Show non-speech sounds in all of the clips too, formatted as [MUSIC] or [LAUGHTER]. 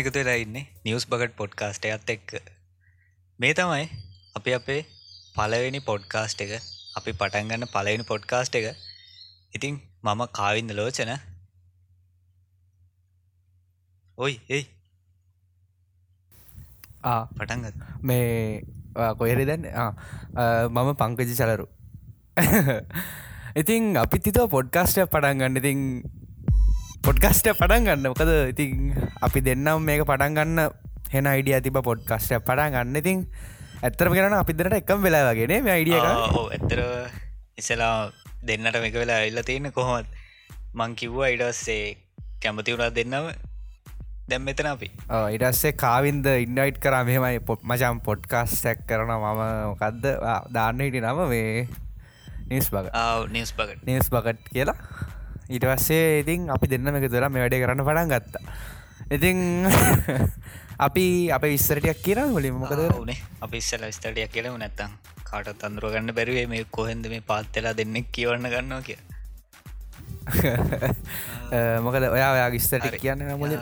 එකතු වෙලා ඉන්නේ නිවස් බගට් පොඩ්කාස්ට එකත් එක්ක. මේ තමයි අපි අපේ පලවෙනි පොඩ්කාස්ට් එක. අපි පටන්ගන්න පලවෙනි පොඩ්කාස්ට් එක. ඉතිං මම කාවින්ද ලෝචන. ඔයි ඒ පටන්ගත් මේ කොහෙරි දැන් මම පංකජි චලරු. [LAUGHS] ඉතින් අපිත් හිතුව පොඩ්කාස්ටය පටන්ගන්න ඉතින් පොඩ්කස්ට පටන් ගන්න. මොකද ඉතින් අපි දෙන්නම් මේක පටන් ගන්න හෙන අයිඩිය තිබ පොඩ්කස්ට පටන් ගන්න. ඉතින් ඇත්තරම කරන අපි දෙරට එකම් වෙලා වගෙන මේ අයිඩිය ඇත්තර ඉසලා දෙන්නට මේක වෙලා එල්ල තියෙන කොහොමත් මං කිව්වා ඉඩස්සේ කැමති වුණා දෙන්නම? දැම් මෙතන අපි. ඉඩස්සේ කාවින්ද ඉන්ඩයිට් කර මෙමයි පොට් මචම් පොඩ්කාස්ටැක් කරන මම මොකක්ද දාන්න හිටි නම මේ නිස් බග. නිස් බගට. නිස් බගට් කියලා ඊට පස්සේ ඉතින් අපි දෙන්න එක දර මේ වැඩේ කරන්න පටන් ගත්තා. ඉතිං [LAUGHS] අපි අප විස්සරටයක් කියන හොලි මොකද? වනේ. අපි ඉස්සල ස්තටියක් කියලම නැත්තම් කාට තන්දුර ගන්න බැරුවේ මේ කොහෙන්ද මේ පාත්තලා දෙන්නෙක් කියවන්න ගන්නවා කිය [LAUGHS] මොකද ඔයා ඔයා ගිස්තට කියන්න මුල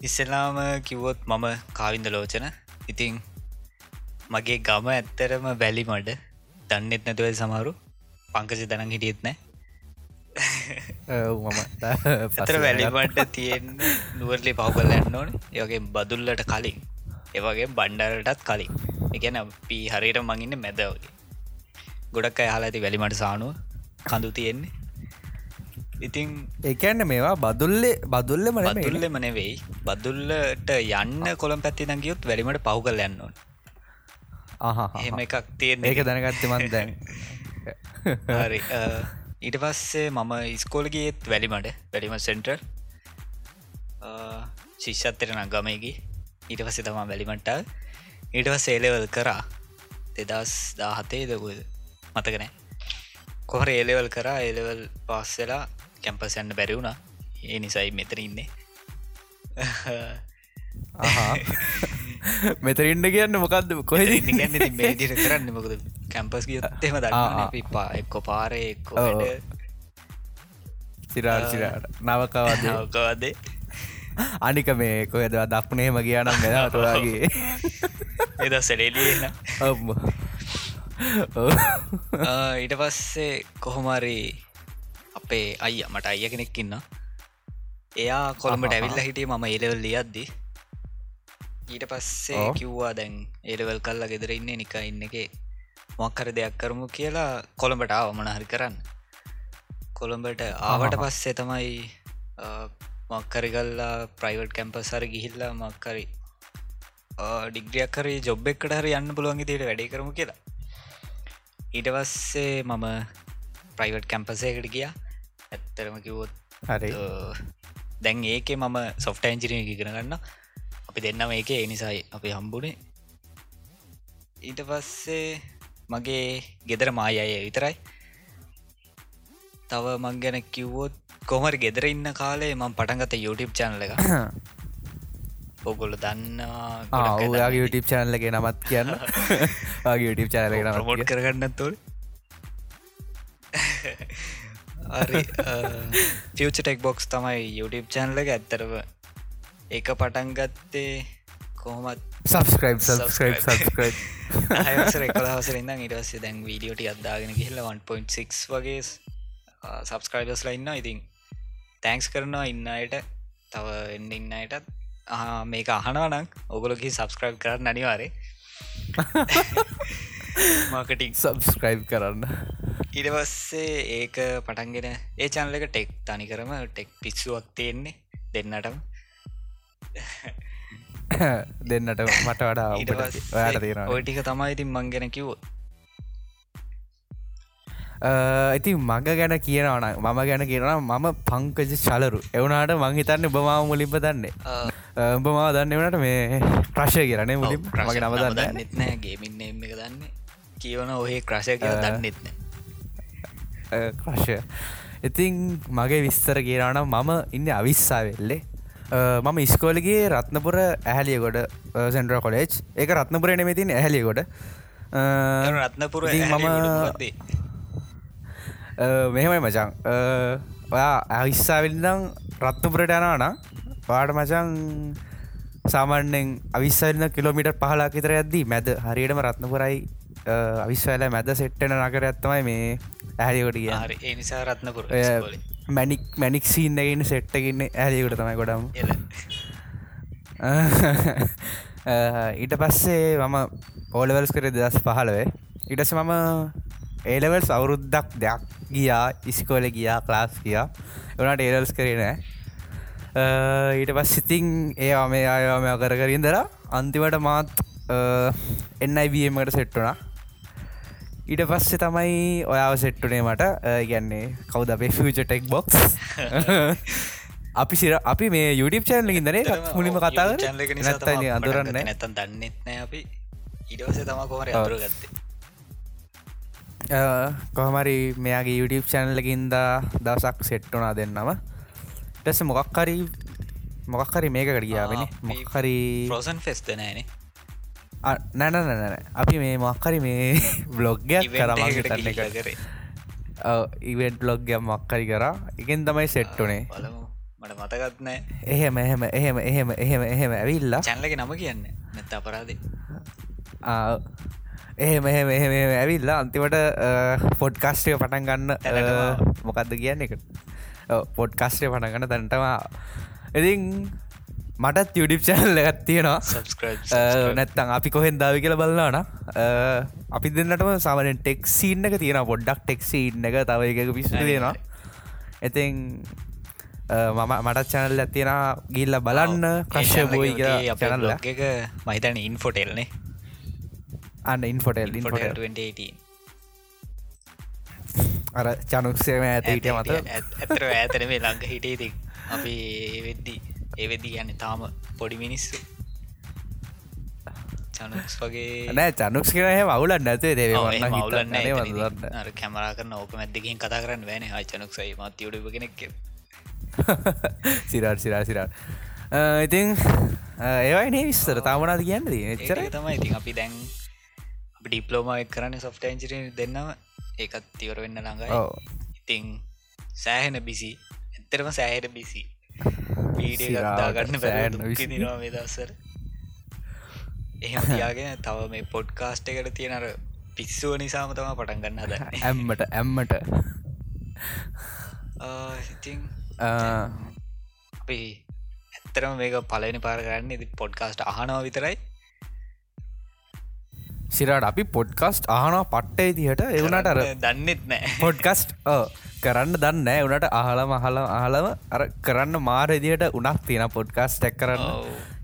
ඉස්සලාම කිව්වොත් මම කාවින්ද ලෝචන. ඉතිං මගේ ගම ඇත්තරම බැලි මඩ දන්නෙත් නැතුවල් සමරු පංකජ දනන් හිටියත් නෑ [LAUGHS] මම පතර වැලිමට තියෙන් නුවරලි පවකල් යන්න ඕන. යගේ බදුල්ලට කලින්. ඒවගේ බණ්ඩරටත් කලින්. එකන පී හරියට මඟන්න මැදවගේ ගොඩක් අයහලා ඇති වැලිමට සානුව කඳු තියෙන්නේ. ඉතිං ඒකන්න මේවා බදුල්ලේ බදුල්ල මන බදුල්ල මනවෙයි බදුල්ලට යන්න කොළම් පැත්ති දගියොත් වැලිමට පව් කල් යන්න ඕන. එහෙම එකක් තියෙන ඒක දැනගත්තමන් දැන්. හරි [LAUGHS] ඊට පස්සේ මම ඉස්කෝලගේත් වැලිමට වැලිම සෙන්ටර් ශිෂ්‍යත්තරන ගමයකි ඊට පස්සේ තමා වැලිමට ඊට පස් ඒලෙවල් කරා. දෙදස් දාහතේ දකුද මතකනෑ කොහර ඒලෙවල් කරා? ඒලෙවල් පස්සලා කැම්පසන්න බැරිවුණා ඒ නිසයි මෙතර ඉන්නේ [LAUGHS] මෙතරින්ට කියන්න මොකක්ද කොහ කරන්න මොකද? කැම්පස් ගියොත්තෙම [LAUGHS] දන්න පා එක්කො පාර එක්කො සිරාර් සිරාට නවකවද. නවකවදේ. [LAUGHS] අනික මේ කොයද දක්නේම කියනම් මෙදටලාගේ එද සැඩේලියන ඊට පස්සේ කොහොමරි අපේ අයිය මට අයිය කෙනෙක්කින්න එයා කොළඹට ඇවිල්ල හිටිය මම එලවල් ලියද්දී ඊට පස්සේ කිව්වා දැන් ඒඩවල් කල්ලා ගෙදර ඉන්න නික ඉන්න එක. මොක්කර දෙයක් කරමු කියලා කොළඹට ආව මනහරි කරන්න. කොළඹට ආවට පස්සේ තමයි මක්කරිගල්ලා ප්‍රයිවට් කැම්පසර ගිහිල්ලා මක්කරි ඩිග්‍රියක් කරේ ජොබ් එක්කට හරි යන්න පුළුවන්ගේ දේට වැඩේ කරමු කියලා. ඊට පස්සේ මම ප්‍රයිවට් කැම්පසයකට ගිය. ඇත්තරම කිවොත් හරි. දැන් ඒකේ මම සොෆ්ට ඇන්ජිනය ඉගෙන ගන්න අපි දෙන්නම එක එනිසායි අපි හම්බුණේ ඊට පස්සේ මගේ ගෙදර මාය අය විතරයි. තව මං ගැන කිව්වොත් කොමර ගෙදර ඉන්න කාලේ මං පටන්ගත YouTube චැනල එක ඔගොල්ල දන්නවා [LAUGHS] [LAUGHS] ඔයාගේ YouTube චැනල්ලගේ නමත් කියන්න. YouTube චැනල මොට් කරගන්න තුොල් ෆියච ටෙක් බොක්ස් තමයි YouTube චැනල එක ඇත්තරව ඒක පටන් ගත්තේ කොහොමත් සබස්ක්‍රයිබ් සබස්ක්‍රයිබ් සබස්ක්‍රයිබ් හසර එකලාවසර ඉන්න ඉටස්සේ දැන් වීඩියෝට අදදාගෙන කියල 1.6 වගේ සබස්ක්‍රයිබස්ලා ඉන්න ඉතින් තැන්ක්ස් කරනවා ඉන්න අයට තව එන්න ඉන්න අයටත්. මේක අහනවනක් ඔගොලකි සබස්ක්‍රයිබ් කරන්න අනිවාරේ මාකටික් සබස්ක්‍රයිබ් කරන්න. ඉඩවස්සේ ඒක පටන්ගෙන ඒ චන්ල එක ටෙක් තනි කරම ටෙක් පිස්සුවක් තියෙන්නේ දෙන්නටම [LAUGHS] දෙන්නට මට වඩා ඔයාට තියෙන ඔටික තමයි ඉතින් මං ගැන කිවෝ ඉති මග ගැන කියනවන මම ගැන කියනවා මම පංකජ චලරු එවනාට මංහිතන්න බමාව මුලින්ප දන්නේ. උඹමා දන්න වනට මේ ප්‍රශ්ය කියරනේ මුලින් මගේ නම දන්න නෙත්නෑ ගේමින්න එම එක දන්න. කියවන ඔහේ ක්‍රශය කිය දන්නෙත්න ක්‍රශය ඉතින් මගේ විස්තර කියරනම් මම ඉන්න අවිස්සා වෙල්ලේ මම ඉස්කෝලගේ රත්නපුර ඇහැලියකොට සෙන්ඩ්‍ර කොලේජ්. ඒක රත්නපුර නෙමතින් ඇහැලියකොට රත්නපුර මම මෙහෙමයි මචං. ඔයා ඇහිස්සාවෙල්දම් රත්නපුරට යනවාන පාට මචන් සාමාන්‍යෙන් අවිස්සන්න කිලෝමිට පහලා කිතර ඇද්දී මැද හරියටම රත්නපුරයි අවිශ්වල මැද සෙට්ටන නකර ඇත්තමයි මේ ඒ නිසා රත්නපුර මැනික් මැනික් සීන්නගෙන සෙට්ටකින්න ඇලිකට තමයි ගොඩම්. [LAUGHS] ඊට පස්සේ මම ඕලවල්ස් කර දෙදස් පහලවේ ඉටස මම ඒලවල් සවුරුද්දක් දෙයක් ගියා ඉස්කෝල ගියා ක්ලාස් කියා එවනට ඒරල්ස් කරනෑ ඊට පස් සිතිං ඒ මේ අයම කර කරින් දර අන්තිමට මාත් එන්නයිබමට සෙට්ටුනා ඊට පස්සේ තමයි ඔයාව සෙට්ටුනේ මට. ගැන්නේ කවුද අපේ ෆච ටෙක් බොක්ස් අපි සිර අපි මේ යුඩිප් චෑන්ලකින් දනේ මුලිම කතා නැත්තන අඳුරන්න. නැතන් දන්නෙත් නෑ අපි. ඉඩවස තම කොමර අතුර ගත්තේ. කොහමරි මෙයාගේ යුඩිප් චැනල්ලකින්ද දවසක් සෙට්ටුනා දෙන්නම. ටෙස මොකක්කරි මොකක්කරි මේක කඩියාවෙන මොක්හරි ප්‍රෝසන් ෆෙස්ත නෑනේ නැනනැන අපි මේ මක්කරි මේ බ්ලොග්ගයක් කරමට තන්න කරේ ඉවෙන්ට් බ්ලොග්ගයක් මක්කරි කරා. එකෙන් තමයි සෙට්ටුනේ මට මතගත්නෑ එහෙම එහෙම එහෙම එහෙම එහෙම එහෙම ඇවිල්ලා. චැන්ලක නම කියන්න. නැත්ත අපරාද එහෙම එහෙම එහෙම ඇවිල්ලා අන්තිමට පොඩ්කාස්ටය පටන් ගන්න මොකක්ද කියන්න එක පොඩ්කාස්ටය පටගන්න තැන්ටවා ඉතින් මටත් යුඩිප් චැනල්ල එකත් තියෙනවා. නැත්තං අපි කොහෙන් දාවි කියල බලන්නන අපි දෙන්නටම සාමනෙන් ටෙක්සිීන්න එක තියෙන පොඩ්ඩක් ටෙක්සිීන්න එක තව එක පිස් තියෙනවා එතින් මම මටත් චැනල් ඇතියෙන ගිල්ල බලන්න කශ්‍ය බෝයි කිය චැනල්ල එක මහිතන ඉන්ෆොටෙල්නේ අන්න ඉන්ෆොටෙල් ඉන්ෆොට අර චනුක්ෂයම ඇත හිටිය මත ඇතර ඇතන මේ ලංඟ හිටේති අපි වෙද්දී ඒවෙදි යන්න තාම පොඩි මිනිස්සු. චනුක්ස් වගේ නෑ චනුක්ස් කරහ වුලන් නැතේ දේ මවුලන්න කැමරා කරන ඕක මැදකින් කතා කරන්න වැන චනුක්සයි මත් යුඩ කෙනෙක් සිරාට සිරා සිරාට ඉතින් ඒවයි නේ විස්තර. තාමනාද කියන්න? එච්චර තමයි. ඉතින් අපි දැන් ඩිප්ලෝම කරන්න සොෆ්ට ඇන්ජිර දෙන්නම. ඒකත් තිවර වෙන්න ළඟයි. ඉතිං සෑහෙන බිසි ඇත්තරම සෑහෙන බිසි පීඩගත්තාගන්න පැ මේ දස්සර එහෙම තියාගෙන තව මේ පොඩ්කාස්ට එකට තියෙනර පිස්සුව නිසාම තම පටන් ගන්න ද ඇම්මට ඇම්මට. ඉතිං අපි ඇත්තරම මේක පලනි පාර කරන්න ඉදි පොඩ්කාස්ට අහනවා විතරයි සිරට අපි පොඩ්කස්ට් අහනවා පට්ටේ දිහට. එවනට අර දන්නෙත් නෑ. පොඩ්කස්ට් කරන්න දන්න උනට අහලම අහල අහලම අර කරන්න මාර දිට උනක් තියෙන පොඩ්කාස් ටැක් කරන්න.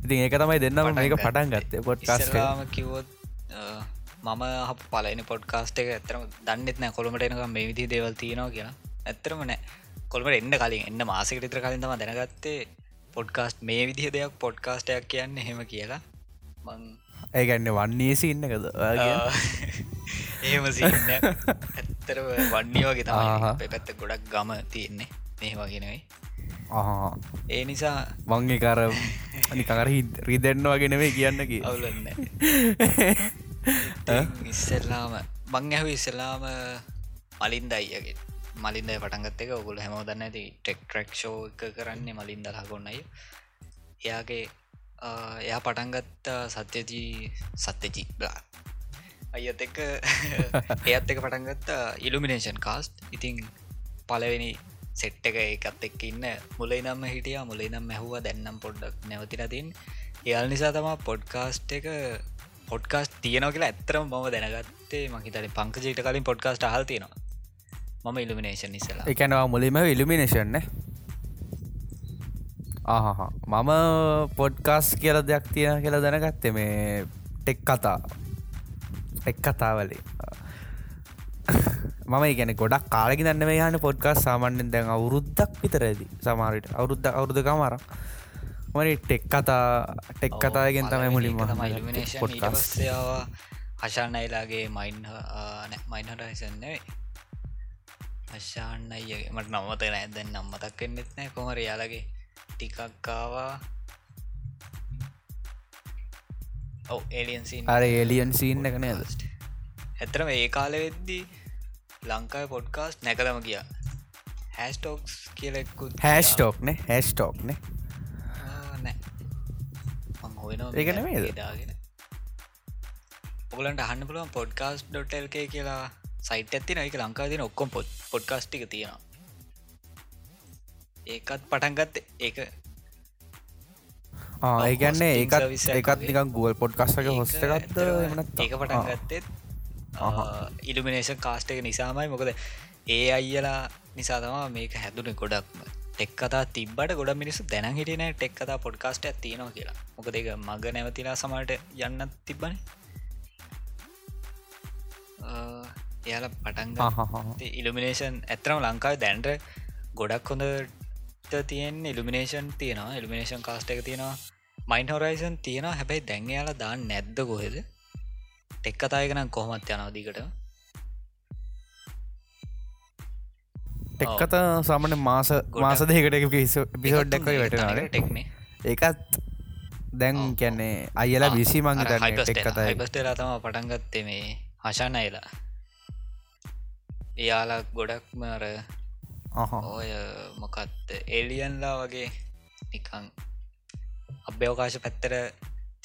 ඉතින් ඒක තමයි දෙන්නම මේක පටන් ගත්තේ පොඩ්කාස්ටම කිවොත් මම පලන පොඩ්කාස්ට එක ඇතරම දන්නෙත් නෑ කොළමට එනක මේ විදි දේවල් තියෙනවා කියලා. ඇත්තරම නෑ. කොළමට එන්න කලින් එන්න මාසකට ඉතර කලින් තම දැනගත්තේ පොඩ්කාස්ට් මේ විදිහ දෙයක් පොඩ්කාස්ටයක් කියන්න හෙම කියලා. මං ඒගැන්න වන්නේ සින්න එකද? [LAUGHS] එහෙම සින්න ඇත්තර වන්නේ වගේ තම පැත්ත ගොඩක් ගම තියෙන්නේ. මේ වගෙනයි ඒ නිසා මංගේ කර නිකර රිදෙන්න්න වගෙනවේ කියන්නකි අවුලන්න [LAUGHS] ඉස්සල්ලාම මං ඇහු ඉස්සලාම මලින්ද අයියගේ මලින්ද පටන්ගත් එක ඔගුල හැම දන්න ඇති ටෙක් ට්‍රක් ෂෝ එක කරන්නේ මලින්ද හගොන්නයි එයාගේ එයා පටන්ගත්ත සත්‍යජී සත්‍යජී බලා. අයත් එක එයත් එක පටන්ගත්ත ඉල්ිනේෂන් කාස්ට් ඉතිං පලවෙනි සෙට් එක එකත් එක් ඉන්න මුලයි නම්ම හිටිය මුලයි නම් මැහුව දැන්නම් පොඩ්ඩක් නැවතිනතින් එයල් නිසා තමා පොඩ්කාස්ට් එක පොඩ්කාස්ට තියනව කියලා ඇත්තරම මම දැනගත්තේ. මහිතන පංකජීට කලින් පොඩ්කාස්ට හල් තියෙනවා. මම ඉල්ිනේෂන් නිසලා එකනවා මුලිම ඉල්ිනේෂන්න ආහ මම පොඩ්කාස් කියල දෙයක් තියෙන කියලා දැනගත්තේ මේ ටෙක් කතා. එක් කතාවලේ. මම ගැන ගොඩක් කාලෙක දන්න මේ යන පොඩ්කාස් සාමන්‍යෙන් දැන් අවුරුද්දක් විතරඇද සමාරට අවුරුද්ධ අවුරුදු කමර මන ටෙක් කතා ටෙක් කතායගෙන් තමයි මුලින්ම පොඩ්කාස්වා හශාන්නයිලාගේ මයින් මයින්හටයිසන්නේ අශාන්න අයගේ මට නවත නෑ. දැන් නම්මතක් කෙන්නෙත් නෑ කොමර යාලගේ ටිකක්කාවා ඔව එලියන්සි අර එලියන් සින්න එක නේද? ඇතරම ඒ කාල වෙද්දී ලංකායි පොඩ්කාස්ට නැකලම කියා හැස්ටෝක්ස් කියලෙක්කු හැස්ටෝක්න හැස්ටෝක්න නෙමේද? දාගෙන. ඔගලන්ට අහන්න පුළුවන් පොඩ්කාස් ඩොටල්ක කියලා සයිට ඇති නයික ලංකා තින ඔක්කොම් පොඩ් පොඩ්කාස්ටික තියෙනවා ඒකත් පටන්ගත්ත ඒක ඒගන්නේ ඒකත් වගේ. නිකන් ගුවල් පොඩ්කස්සක ඒක හොස්ටකත් ඇත්තටම ඒක පටන් ගත්තෙත් ඉල්ිමිනේෂන් කාස්ට එක නිසාමයි. මොකද ඒ අයියලා නිසා තමා මේක හැදුන ගොඩක්ම. ටෙක් කතා තිබට ගොඩ මිනිස්සු දැන හිටින ටෙක් කතා පොඩ්කාස්ට ඇතිනවා කියලා. මොකද ඒක මග නැවතිලා සමට යන්න තිබ්බන. එයාල පටන් ඉල්ිමිනේෂන් ඇතරම ලංකාව දැන්ට ගොඩක් හොඳ තියෙන් ඉල්ිමිනේෂන් තියෙනවා ඉල්ිමිනේෂන් කාස්ට එක තියෙනවා. මයින් හොරයිසන් තියෙන හැබැයි දැන් යාලා දාන්න නැද්ද කොහෙද? ටෙක් කතායකනම් කොහොමත් යනවදිකට ටෙක්කත සමන මාස මාස දෙකට පිසෝඩ්ඩක් වැටනාට ටෙක්නේ ඒකත් දැන් කැන්නේ අයලා විසි මංග තන්න ටෙක් කතයි හයිපස්ටලා තම පටන්ගත්තේ මේ හශාන අයලා. එයාලා ගොඩක්මර ඔය මොකත් එලියන්ලා වගේ නිකං අභ්‍යවකාශ පැත්තර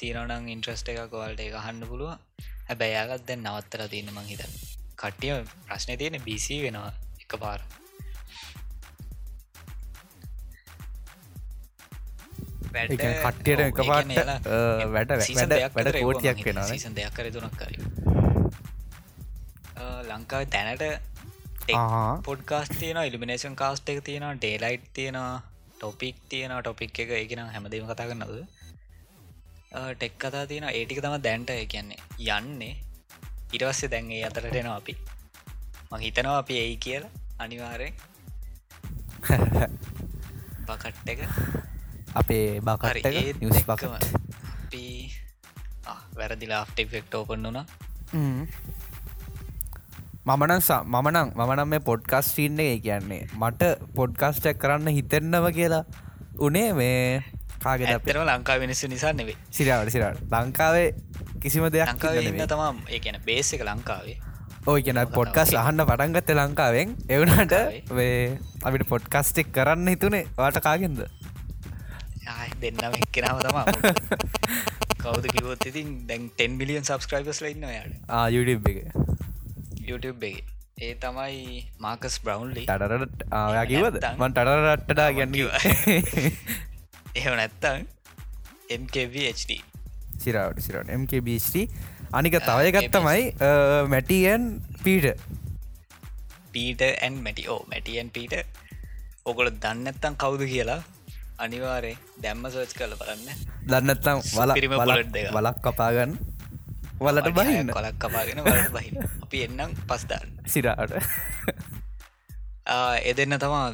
තියනනම් ඉන්ට්‍රස්ට එකක් වල්ට එක හන්න පුළුව හැබැයි යාලත් දැන් නවත්තර තියන මං හිත කට්ටිය ප්‍රශ්නය තියෙන බිසි වෙනවා එක පාර කට්ටියට එක පාට වැඩ වැඩ වැඩ කෝටියක් වෙන දෙයක් කර තුනක් කර ලංකාව තැනට පොඩ්කාස් තියන ඉලිමිනේෂන් කාස්ට එක තියෙන ඩේලයිට් තියෙන ටොපික් තියෙන ටොපික් එක ඒකෙන හැමදීම කතා කරන්නද ටෙක් කතා තියෙන ඒටික තම දැන්ට කියන්නේ යන්නේ. ඉටවස්සේ දැන්ගේ අතරට එනවා අපි. මං හිතනවා අපි එයි කියලා අනිවාරෙන් බකට් [LAUGHS] එක. අපේ ඒත් නිස් ආ, වැරදිලා ආෆ්ට ෆෙක්ට ඕපන් වුණා මමනන් සා මමනං මමනම් මේ පොඩ්කස් ටීන්න එක කියන්නේ මට පොඩ්කස්ටක් කරන්න හිතෙන්නව කියලා. උනේ මේ කාගෙ ඇතරම ලංකා වෙනස්සු නිසා නෙවේ සිරාවට සිරට ලංකාවේ කිසිම දෙයක් ඉන්න. තමම් ඒ කියන බේස එක ලංකාවේ. ඔය කියන පොඩ්කස් අහන්න පටන්ගත්ත ලංකාවෙන්. එවනට වේ අපිට පොඩ්කස්ටෙක් කරන්න හිතුනේ. වාට කාගෙන්ද? දෙන්නම එක්කෙනම තමා. කවද කිවොත් ඉතින් දැන් 10 මිලියන් සබස්ක්‍රයිබස් ලඉන්න යාට යුඩ එක YouTube එක. ඒ තමයි මාකස් බ්‍රවන්ලි ටඩරට ආයාකිවද මන් ටඩරට්ටඩා ගැන්න එහෙම නැත්තං [LAUGHS] MKVHD සිරාවට සිරට MKBT අනික තවය ගත්තමයි මැටියන් පීට පීටඇන් මැටි ඕ මැටියන් පීට ඔකොල දන්නත්තන් කවුද කියලා අනිවාරය දැම්ම සෝච් කල බලන්න. දන්නත්තම් වල bullet දෙක. වලක් කපාගන්න වලට බහින්න. කොලක් කපාගෙන වලට බහින්න. අපි එන්නම් පස්දාන්න සිරාට. ඒ දෙන්න තමා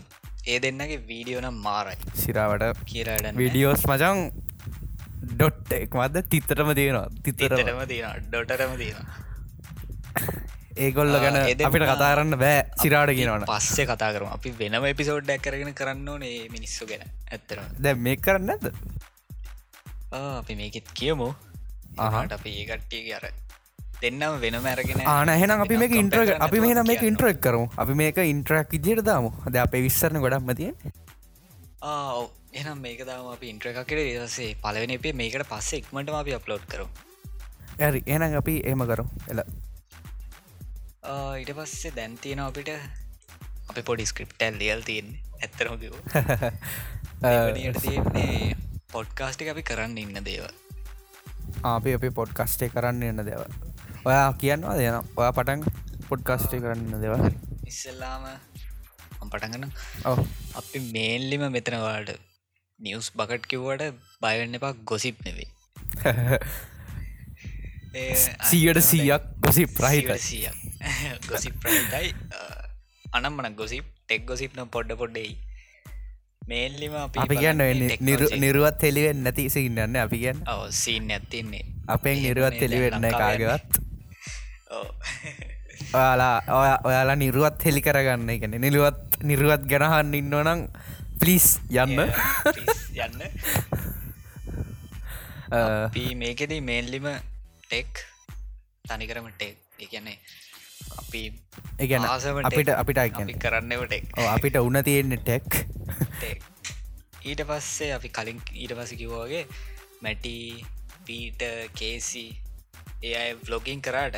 ඒ දෙන්නගේ වීඩියෝනම් මාරයි. සිරාවට කියලාඩ විඩියෝස් මචන් ඩොට් එක් මද තිත්තටම තියෙනවා. තිත්තරම තිතරම තියෙන ඩොටරම තියෙන ඒගොල්ල ගැන අපිට කතාරන්න බෑ. සිරාට කියනවන පස්සේ කතා කරම. අපි වෙනම එපිසෝඩ්ඩක් කරගෙන කරන්න ඕනේ මිනිස්සු ගැන. ඇත්තරම දැ මේ කරන්න ඇද අපි මේකෙත් කියමු අහා. ආහට අපි ඒකට්ටිය අර දෙන්නම් වෙනම ඇරගෙන ආන එහෙනම් අපි වෙනම ඉන්ට්‍ර අපි මේක කියන්න. ඉන්ට්‍රක් කරමු. අපි මේක ඉන්ට්‍රක් ඉදියට දාමු. ද අපේ විස්සරන ගොඩක් මතිය. එහෙනම් මේක දාම අපි ඉන්ට්‍ර එකක් කර දසේ පලවෙන අපේ මේකට පස්සේ ඉක්මට අපි අප්ලෝඩ් කරු ඇරි එනම් අපි ඒම කරු එල. ඊට පස්සේ දැන්තියන අපිට අපි පොඩි ස්ක්‍රප්ටල් ලියල් තියෙන් ඇත්තරම කිව පොඩ්කාස්ටි අපි කරන්න ඉන්න දේව අපි අපි පොඩ්කස්ටේ කරන්න එන්න දෙව ඔයා කියන්නවා දෙන ඔයා පටන් පොඩ්කස්ටේ කරන්න දෙව ඉස්සල්ලාම පටගන්න ඔව. අපි මේල්ලිම මෙතනවාට නිවස් බකට් කිව්වට බයවෙන්න එපා ගොසිප් නෙවේ සීයට සීයක් ගොසි ප්‍රහිතයි ගොසිප් ප්‍රහිතයි අනම්මන ගොසිප් ටෙක් ගොසිප් නම් පොඩ්ඩ පොඩ්ඩෙයි මේල්ලිම අපි අපි කියන්න නිරුවත් හෙළිවෙන් නැති සින්නන්න අපි කියන්න. ඔව සීන් ඇත්තින්නේ අපෙන් නිරුවත් හෙළිවෙන්න කාගවත් ඔයාලා ඔය ඔයාලා නිරුවත් හෙළි කරගන්න එකන නිළුවත් නිරුවත් ගැනහන්න ඉන්නවනම් පලිස් යන්න යන්න අපි මේකෙදී මේල්ලිම ටෙක් තනිකරම ටෙක් එකන්නේ අපි එකන ආසම අපිට අපිට අපි ටෙක් අපිට උන්න තියෙන්නේ ටෙක් [LAUGHS] [LAUGHS] ඊට පස්සේ අපි කලින් ඊට පස කිව්වාගේ මැටි පීට කේසි ඒ අය බ්ලොගින් කරාට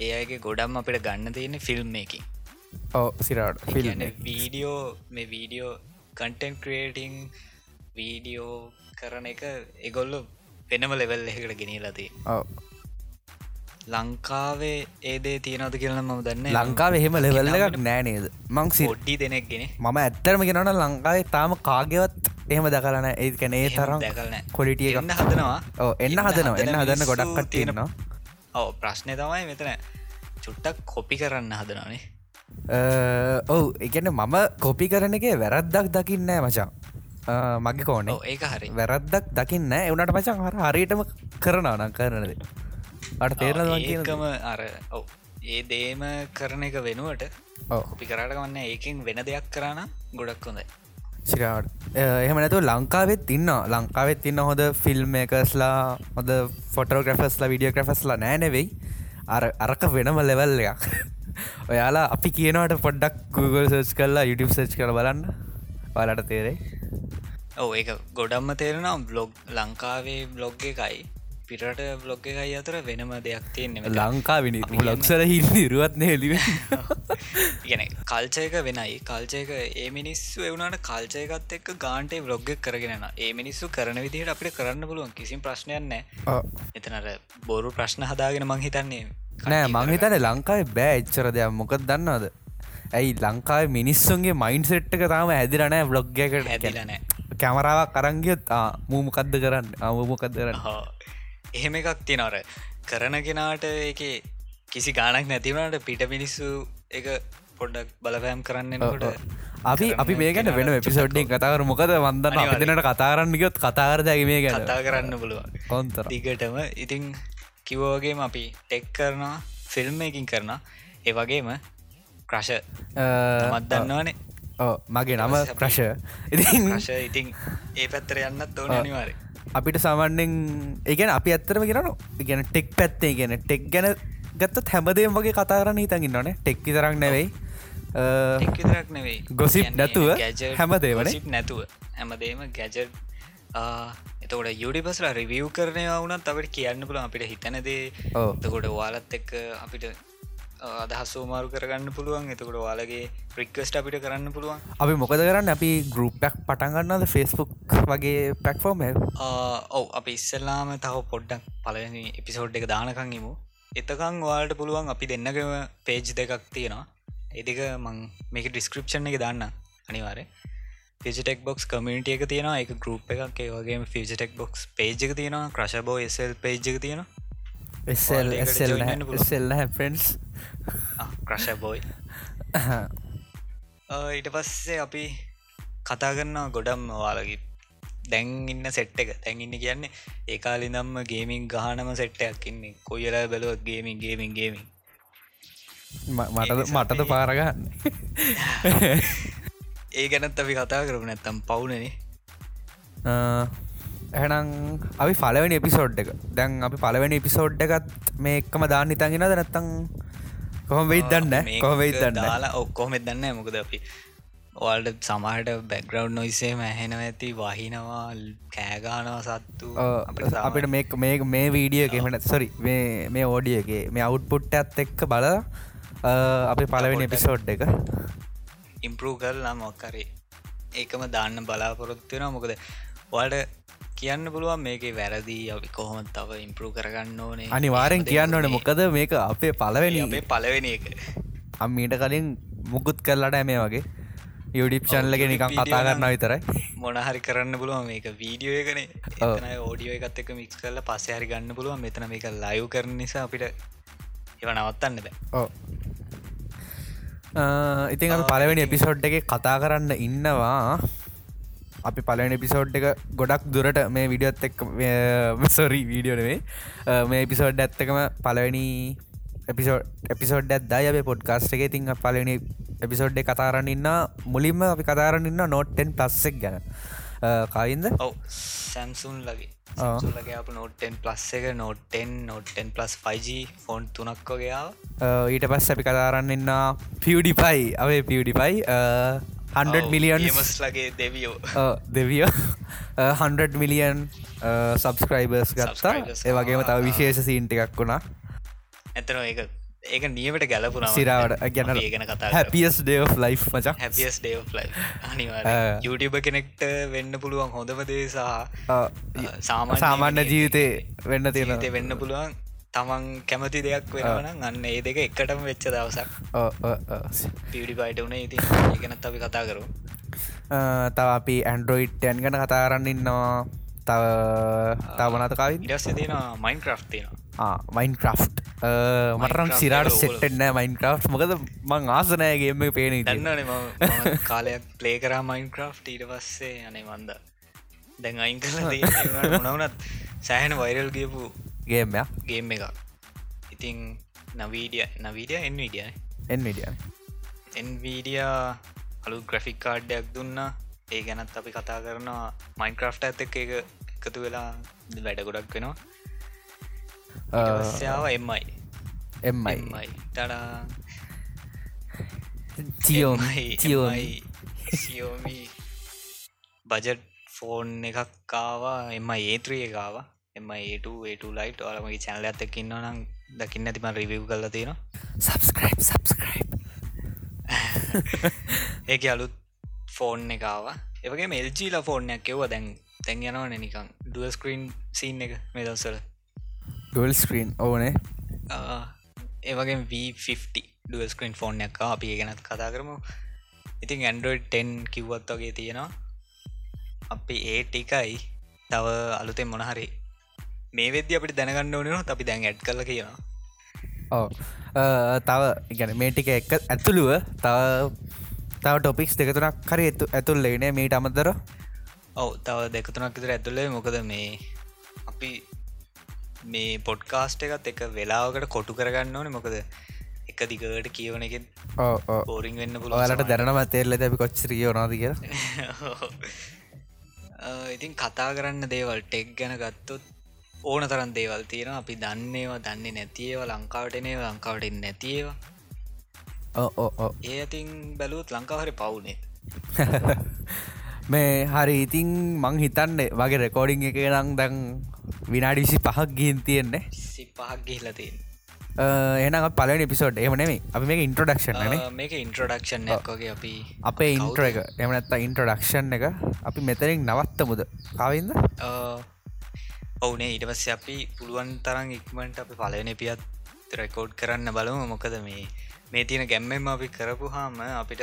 ඒ අයගේ ගොඩම් අපිට ගන්න තියෙන ෆිල්ම් එක ඕ සිරාට ෆිල්ම් වීඩියෝ මේ වීඩියෝ කන්ටෙන්් ක්‍රේටිං වීඩියෝ කරන එක එගොල්ලු වෙනම ලෙවල් එකට ගෙනීලදී ඕ ලංකාවේ ඒදේ තියෙනවද කියලන ම දන්න ලංකාව එහෙම ලෙවල්ල එකක් නෑනේද මං සි ඔඩ්ඩි දෙනෙක්ගෙන මම ඇත්තරම ගෙනන ලංකාවේ තාම කාගෙවත් එහෙම දකලන ඒ කැන ඒ තරම් කොලිටිය එන්න හදනවා. එන්න හදනවා. එන්න හදන්න ගොඩක් තියෙනවා ඔව ප්‍රශ්නය තමයි මෙතන. චුට්ටක් කොපි කරන්න හදනනේ ඔවු එකන මම කොපි කරන එක වැරද්දක් දකින්නෑ මචන් මගේ කෝනේ ඒක හරි. වැරද්දක් දකින්න එවනට මචන් හර හරියටම කරනවන කරනද අට තේරල ඒකම අර ඔව ඒ දේම කරන එක වෙනුවට. කොපි කරට ගන්න ඒකින් වෙන දෙයක් කරන්න ගොඩක් හොඳයි. සිරාට එහෙම නැතු ලංකාවෙත් තින්න ලංකාවෙත් තින්න හොද ෆිල්ම් එකස්ලා හොද ෆොටෝග්‍රෆස්ලා විඩියෝ ක්‍රෆස්ලා නෑනෙවෙයි අර අරක වෙනම ලෙවල් එකක්. [LAUGHS] ඔයාලා අපි කියනවට පොඩ්ඩක් Google සර්ච් කරලා YouTube සර්ච් කර බලන්න. ඔයාලට තේරේ ඔව ඒක ගොඩම්ම තේරෙනවා. බ්ලොග් ලංකාවේ බ්ලොග් එකයි පිරට බ්ලොග් එකයි අතර වෙනම දෙයක් තියෙන්නේ. ලංකා විනි ලොක්සර හිල් නිරුවත්න හෙලිව ගැන කල්චයක වෙනයි. කල්චයක ඒ මිනිස්සු එවුණට කල්චයකත් එක් ගාන්ටේ බ්ලොග් කරගෙන ඒ මිනිස්සු කරන විදිහට අපිට කරන්න පුළුවන් කිසිම ප්‍රශ්නයන්න එතනට බොරු ප්‍රශ්න හදාගෙන මං හිතන්නේ නෑ මංහිතන ලංකාවේ බෑ එච්චර දෙයක්. මොකද දන්නවද? ඇයි ලංකාව මිනිස්සුන්ගේ මයින් සෙට්ක තාම ඇදිරනෑ බ්ලොග් එකට හැදිලනෑ කැමරාවක් කරංගියත් මූමකක්ද කරන්න? අවමකක්ද කරන්න එහෙම එකක් තිනොර කරන කෙනාට එක කිසි ගානක් නැතිවනට පිට මිනිස්සු එක පොඩ්ඩක් බලපෑම් කරන්නකොට අපි අපි මේකට වෙන එපිසෝඩ්ඩින් කතාර මොකද වන්දන්න අනිවාර්යෙන්. අපිනට කතාරන්නගොත් කතාරදැගේ මේ ගැන. කතා කරන්න පුළුවන්. කොන්තර. දිගටම ඉතිං කිවෝගේම අපි ටෙක් කරනවා ෆිල්ම් එකින් කරන ඒ වගේම ක්‍රශ මත් දන්නවානේ. මගේ නම ඉතින් ක්‍රශ ඉතිං ඒ පැත්තර යන්නත් ඕන අනිවාරය අපිට සමන්නෙන් ඒගැන අපි ඇත්තරම ගෙන ඉගෙන ටෙක් පැත්තේ ගැන ටෙක් ගැන ගත්තත් හැමදේම් වගේ කතාරන්න හිතකින් නොනේ ටෙක්කි තරක් නෙවෙයි. ගොසිප් නැතුව gossip නැතුව. හැමදේම ගැජර් එතකොට යුඩිපස්ලා රිවියව් කරනය වුනත් අපට කියන්න පුළ අපිට හිතනදේ ඔව්. එතකොට වාලත් එක්ක අපිට අදහස් සෝමාරු කරගන්න පුළුවන්. එතකොට වාලගේ ප්‍රික්වස්ට අපිට කරන්න පුළුවන්. අපි මොකද කරන්න? අපි ගරුප්පක් පටන්ගන්නද ෆෙස්බුක් වගේ පැක්ෆෝර්ම් ආ, ඔව් අපි ඉස්සල්ලාම තව පොඩ්ඩක් පලනි එපිසෝඩ් එක දානකංගිමු එතකං වාලට පුළුවන් අපි දෙන්නගම පේජ් දෙකක් තියෙනවා. එදික මං මේක ඩිස්ක්‍රපෂන් එක දන්න අනිවාරය ෆිජටෙක් බොක්ස් කමිට එක තියෙනවා. එක ගරුප් එකක්. ඒ වගේ ෆිජටෙක් බොක්ස් පේජ් එක තියෙනවා. ක්‍රශබෝ එසල් පේජ් එක තියෙනවා. එස්සල් ඔයාලා ඒකට එස්සල් join වෙන්න පුළුවන්. එස්සල්ල ෆ්‍රෙන්ඩස් ක්‍රශබෝයි ඊට පස්සේ අපි කතා කරන්නවා ගොඩම් වාලගි දැන් ඉන්න සෙට් එක. තැන් ඉන්න කියන්නේ ඒකාලි දම්ම ගේමින් ගහනම සෙට්ටයක් ඉන්නේ. කොයිලා බැලුවත් ගේමින් ගේමින් ගේමින් මටද මටද පාරගන්න [LAUGHS] ඒ ගැනත් අපි කතා කරපු නැත්තම් පවුනනේ එහනම් අපි පලවෙනි එපිසෝඩ් එක. දැන් අපි පලවෙනි එපිසෝඩ් එකත් මේ එක්කම දාන්න හිතන්ගෙනද නැත්තං කොහොම වෙයි දන්න? කොහ වෙයි දන්න? දාලා ඔක්කොමෙත් දන්න? මොකද අපි ඔල්ට සමහට බැක්ග්‍රවන්් නොයිසේ මැහෙනව ඇති වහිනවා කෑගානව සත්තු අපිට මේ මේ මේ වීඩිය එකෙමට සොරි මේ ඕඩියගේ මේ අවුට්පුට් ඇත් එක්ක බල අපි පලවෙනි. එපිසෝඩ් එක. ඉම්පරූ කරලා මොක්කරේ ඒකම දාන්න බලාපොරොත්තුවෙන මොකද වලට කියන්න පුළුවන් මේක වැරදි අපි කොහොම තව ඉම්පරූ කරගන්න ඕනේ? අනිවාරෙන් කියන්න ඕන මොකද මේක අපේ පලවෙනි අපේ පලවෙනි එක. අම්මීට කලින් මුකුත් කරලට ඇමේ වගේ. යුඩිප් චන්ලක නිකම් කතා කරන්න විතරයි. මොනහරි කරන්න පුළුවන් මේක වීඩියෝ එකන. ඕඩියෝ එකත් එක මික්ස් කරල පස්සේ හරි ගන්න පුළුවන්. මෙතන මේක ලයව් කරන නිසා අපිට එව නවත්තන්න බෑ. ඕ ඉතින් පලවෙනි එපිසෝඩ් එක කතා කරන්න ඉන්නවා අපි පලවෙනි එපිසෝඩ් එක ගොඩක් දුරට මේ විඩියොත් එක් සොරි වීඩියෝනේ මේ එපිසෝඩ් ඇත්තකම පලවෙනි එපිසෝඩ් එපිසෝඩ් ඇදයි අපේ පොඩ්කාස්ට එක. තිං පලනි එපිසෝඩ් එක කතාරන්න ඉන්න මුලින්ම අපි කතාරන්න ඉන්න නොට්ටෙන් ප්ලස්සෙක් ගැන. කයින්ද ඔව සැම්සුන් ලගේ. ලගේ නෝටෙන් ප්ලස් එක නෝටෙන් නෝටෙන් ප්ලස් 5G ෆෝන් තුනක් වගේාව ඊට පස් අපි කතාරන්න ඉන්න පියඩිපයි අපේ පියඩිපයි හන්ඩ මිලියන් මස් ලගේ දෙවියෝ දෙවියෝ හන්ඩ මිලියන් සබස්ක්‍රයිබර්ස් ගත්තා. Subscribers, ඒවගේම තව. විශේෂ සීන්ට එකක් වුණා. ඇතන ඒ ඒක නියමට ගැලපුන සිරාවට ගැන ගැන කතා හැපියස් ඩේ ලයි් මචක් හැපියස් ඩේ ආ. යුටබ කෙනෙක්ට වෙන්න පුළුවන් හොඳම දේ සහ සාමාන්‍ය ජීවිතය වෙන්න ජීවිතය තියෙන වෙන්න පුළුවන් තමන් කැමති දෙයක් වෙනවන අන්න ඒ දෙක එකටම වෙච්ච දවසක්. පිඩි පයිට වුණ ඉති ඒගෙනත් අපි කතා කරු තව අපි ඇන්ඩරෝයිට්ටයන් ගැන කතා කරන්න ඉන්නවා. තව තවනත කවින් ඉඩස් තියෙන මයින් ක්‍රෆ් තියෙන මයින් ක්‍රෆ් මටරම් සිරාට සෙට්ටන්න මයින් ක්‍රෆ් මොකද මං ආසනයගේම පේන දන්නනේ කාලයක් ප්ලේ කරා මයින් ක්‍රෆ් ඊට පස්සේ. අනේ මන්ද. දැන් අයින් කල මොනවනත් සෑහන වෛරල් ගියපු ගේමය ගේම් එක ඉතිං නවීඩිය නවීඩිය එන්විඩිය එන්විඩිය එන්වීඩිය අලු ග්‍රෆික් කාඩ්ඩයක් දුන්න. ඒ ගැනත් අපි කතා කරනවා. මයින්ක්‍රෆ්ට ඇත එක එක එකතු වෙලා වැඩ ගොඩක් වෙනවා. යාව එම්මයි එම්මයි තඩා. තියෝන් තියෝන් සියෝමි බජට් ෆෝන් එකක් කාවා එම ඒත්‍රිය එකකාව එම ඒට ඒට ලයිට් ඔලමගේ චැනල ඇතක ඉන්න නම් දකින්න ඇතිම රිවිව් කල තියෙන සබස්ක්‍රයිබ් සබස්ක්‍රයිබ් ඒක අලුත් ෆෝන් එකකාව ඒවගේ මෙල්ජීල ෆෝර්නයක් එව්ව. දැන් තැන් යනවන නිකං ඩුව ස්ක්‍රීන් සීන් එක මේ දවසල ඩල් ස්ක්‍රීන් ඕනේ. ඒවගේ V50 ඩුව ස්ක්‍රීන් ෆෝන් එක අපි ගැනත් කතා කරමු. ඉතින් ඇන්ඩරෝයිඩ් 10 කිව්වත් වගේ තියෙනවා. අපි ඒ ටිකයි තව අලුතෙන් මොනහරි මේ වෙද අපිට දැනගන්න ඕනන අපි දැන් ඇඩ් කල කියනවා. ඕ තව ඉගැන මේ ටික එක ඇතුළුව තව තව ටොපික්ස් දෙකතුනක් හරි ඇතු ඇතුල්ලේනේ මීට අමතර ඔව තව දෙකතුනක් විතර ඇතුලේ මොකද මේ අපි මේ පොඩ්කාස්ට එකත් එක වෙලාවකට කොටු කරගන්න ඕන. මොකද එක දිගට කියවන එක බෝරිං වෙන්න පුළුව ඔයාලට දැනම තේරල ඇි කොච්චරිය නාද කිය [LAUGHS] ඉතින් කතා කරන්න දේවල් ටෙක් ගැන ගත්තොත් ඕන තරන් දේවල් තියෙන අපි දන්නේවා දන්නේ නැතිේව ලංකාවටනේ ලංකාවට නැතිේවා ඒ අතින් බැලුවත් ලංකාවහරි පවුනේ [LAUGHS] මේ හරි ඉතින් මං හිතන්නේ වගේ රෙකෝඩිං එක නම් දැන් විනාඩි විසි පහක් ගින් තියෙන්නේ. පහක් ගිහිලතින් එන පල පිසෝඩ් එමනෙම අපි මේ ඉන්ට්‍රඩක්ෂන් මේක ඉන්ට්‍රඩක්ෂන් වගේ අපි අපේ ඉන්ට්‍ර එක. එමනත්තා ඉන්ට්‍රඩක්ෂන් එක. අපි මෙතරින් නවත්ත මුද කවින්ද ඔවුනේ ඊට පස්ස අපි පුළුවන් තරන් ඉක්මට අපි පලවෙන පියත් රෙකෝඩ් කරන්න බලමු. මොකද මේ මේ තියෙන ගැම්මෙම අපි කරපු හාම අපිට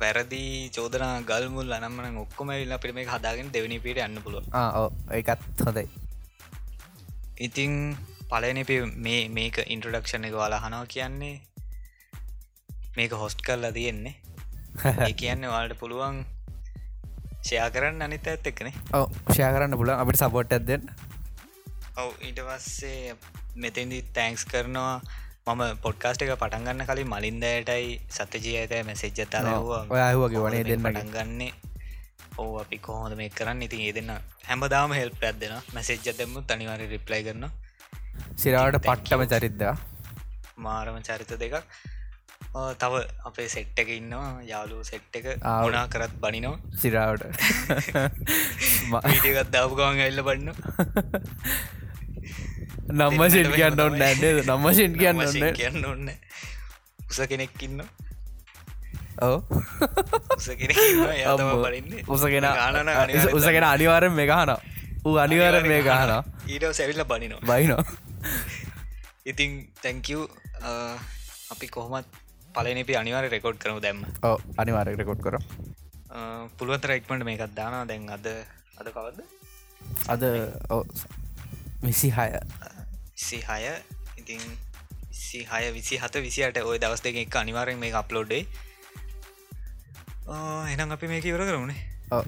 වැරදි චෝදනා ගල්මුල් අනම්මන ඔක්කොම ඉල්ල අපිට මේ හදාගෙන දෙවනි පිට යන්න පුළුව ඕ ඒකත් හොඳයි. ඉතිං පලන මේ මේක ඉන්ට්‍රඩක්ෂණ එක වලහනවා කියන්නේ මේක හොස්ට් කරලා තියෙන්නේ. [LAUGHS] ඒ කියන්න වාලට පුළුවන් ෂයා කරන්න අනිත ඇත් එක්කනේ. ඔව ෂය කරන්න පුලන් අපිට සපෝට් ඇදෙන් ඔව් ඊට පස්සේ මෙතෙන්දි තෑන්ක්ස් කරනවා. මම පොඩ්කාස්ට එක පටන්ගන්න කලින් මලින්දයටයි සතජී ඇත මැසෙජ්ජතා ඔයාහුවගේ වනේ දෙන්න පටන්ගන්නේ ඕ අපි කොහොද මේ කරන්න? ඉතින් ඒ දෙන්න හැමදාම හෙල් පැත්දෙන මැසෙජ්ජ දෙම තනිවාර රිප්ලයි කරන සිරාවට පට්ටම චරිද්දා මාරම චරිත දෙකක් තව අපේ සෙට් එක ඉන්නවා. යාලු සෙට් එක ආ. ගුණා කරත් බනිනවා. සිරාවට. වීඩියගත් දාපුගවන් ඇල්ල බන්න නම්මසින් කියන්න ඔන්න ඇඩේ නම්මසින් කියන්න ඔන්න කියන්න ඔන්න උස කෙනෙක් ඉන්න බලන්නේ. උසගෙන උසගෙන අනිවාරෙන් මේ ගහන ඌ අනිවාරෙන් මේ ගහන ඊට සැවිල්ල බනිනවා. බයිනෝ [LAUGHS] ඉතින් තැංකව් අපි කොහොමත් පලනපි අනිවාර රෙකෝඩ් කරමු දැම්ම ඕ අනිවාරෙක් රෙකොඩ් කර පුළුවන්තර එක්මට මේකත් දානා දැන් අද අද කවද අද ඕ විසි හය සිහය ඉතින් සිහය විසි හත විසිට ඔය දවස් දෙක එක අනිවාරෙන් මේ අප්ලෝඩේ එනම් අපි මේක ඉවර කරමුණේ ඕ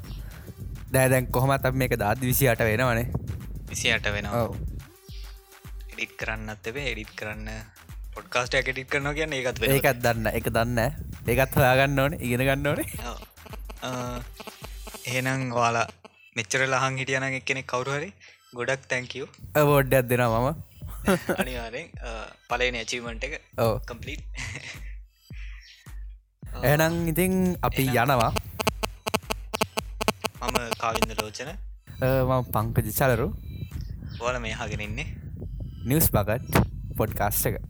දෑදැන් කොහොමත් අප මේක දාත් විසියට වෙනවනේ. විසියට වෙනවා. එඩිත් කරන්නත් එබේ එඩිත් කරන්න පොඩ්කාස්ට එකටිත් කරන කියන්න ඒකත් ඒකත් දන්න එක දන්න ඒකත් හොයාගන්න ඕන. ඉගෙන ගන්න ඕනේ. [LAUGHS] එහෙනම් වාලා මෙච්චර ලහන් හිටියන එක්කෙනෙක් කවුරුහරි ගොඩක් තැංකව බෝඩ්ඩක් දෙෙන මම. අනිවාරෙන් පලන ඇචීමට එක ඕ කම්පලිට් එනම් ඉතින් අපි යනවා. මම කාවින්ද ලෝචන. ම පංකජ චලරු. ඕල මේ හගෙන ඉන්නේ. නිවස් බගට් පොඩ්කාස්ට එක